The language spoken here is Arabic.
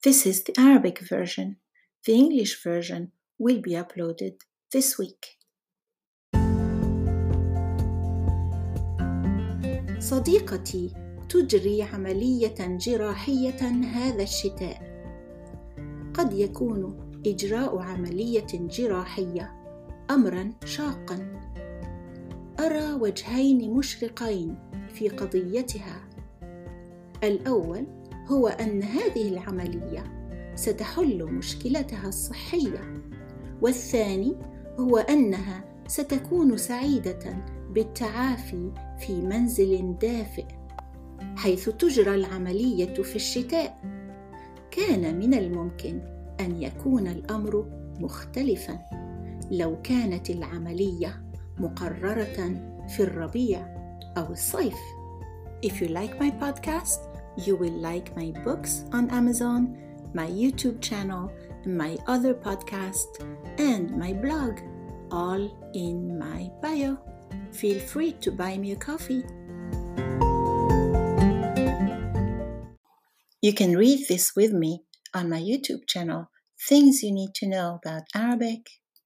This is the Arabic version. The English version will be uploaded this week. صديقتي تجري عملية جراحية هذا الشتاء. قد يكون إجراء عملية جراحية أمرا شاقا. أرى وجهين مشرقين في قضيتها. الأول هو أن هذه العملية ستحل مشكلتها الصحية، والثاني هو أنها ستكون سعيدة بالتعافي في منزل دافئ حيث تجرى العملية في الشتاء. كان من الممكن أن يكون الأمر مختلفا لو كانت العملية مقررة في الربيع أو الصيف. If you like my podcast, you will like my books on Amazon, my YouTube channel, my other podcast, and my blog, all in my bio. Feel free to buy me a coffee. You can read this with me on my YouTube channel, Things You Need to Know About Arabic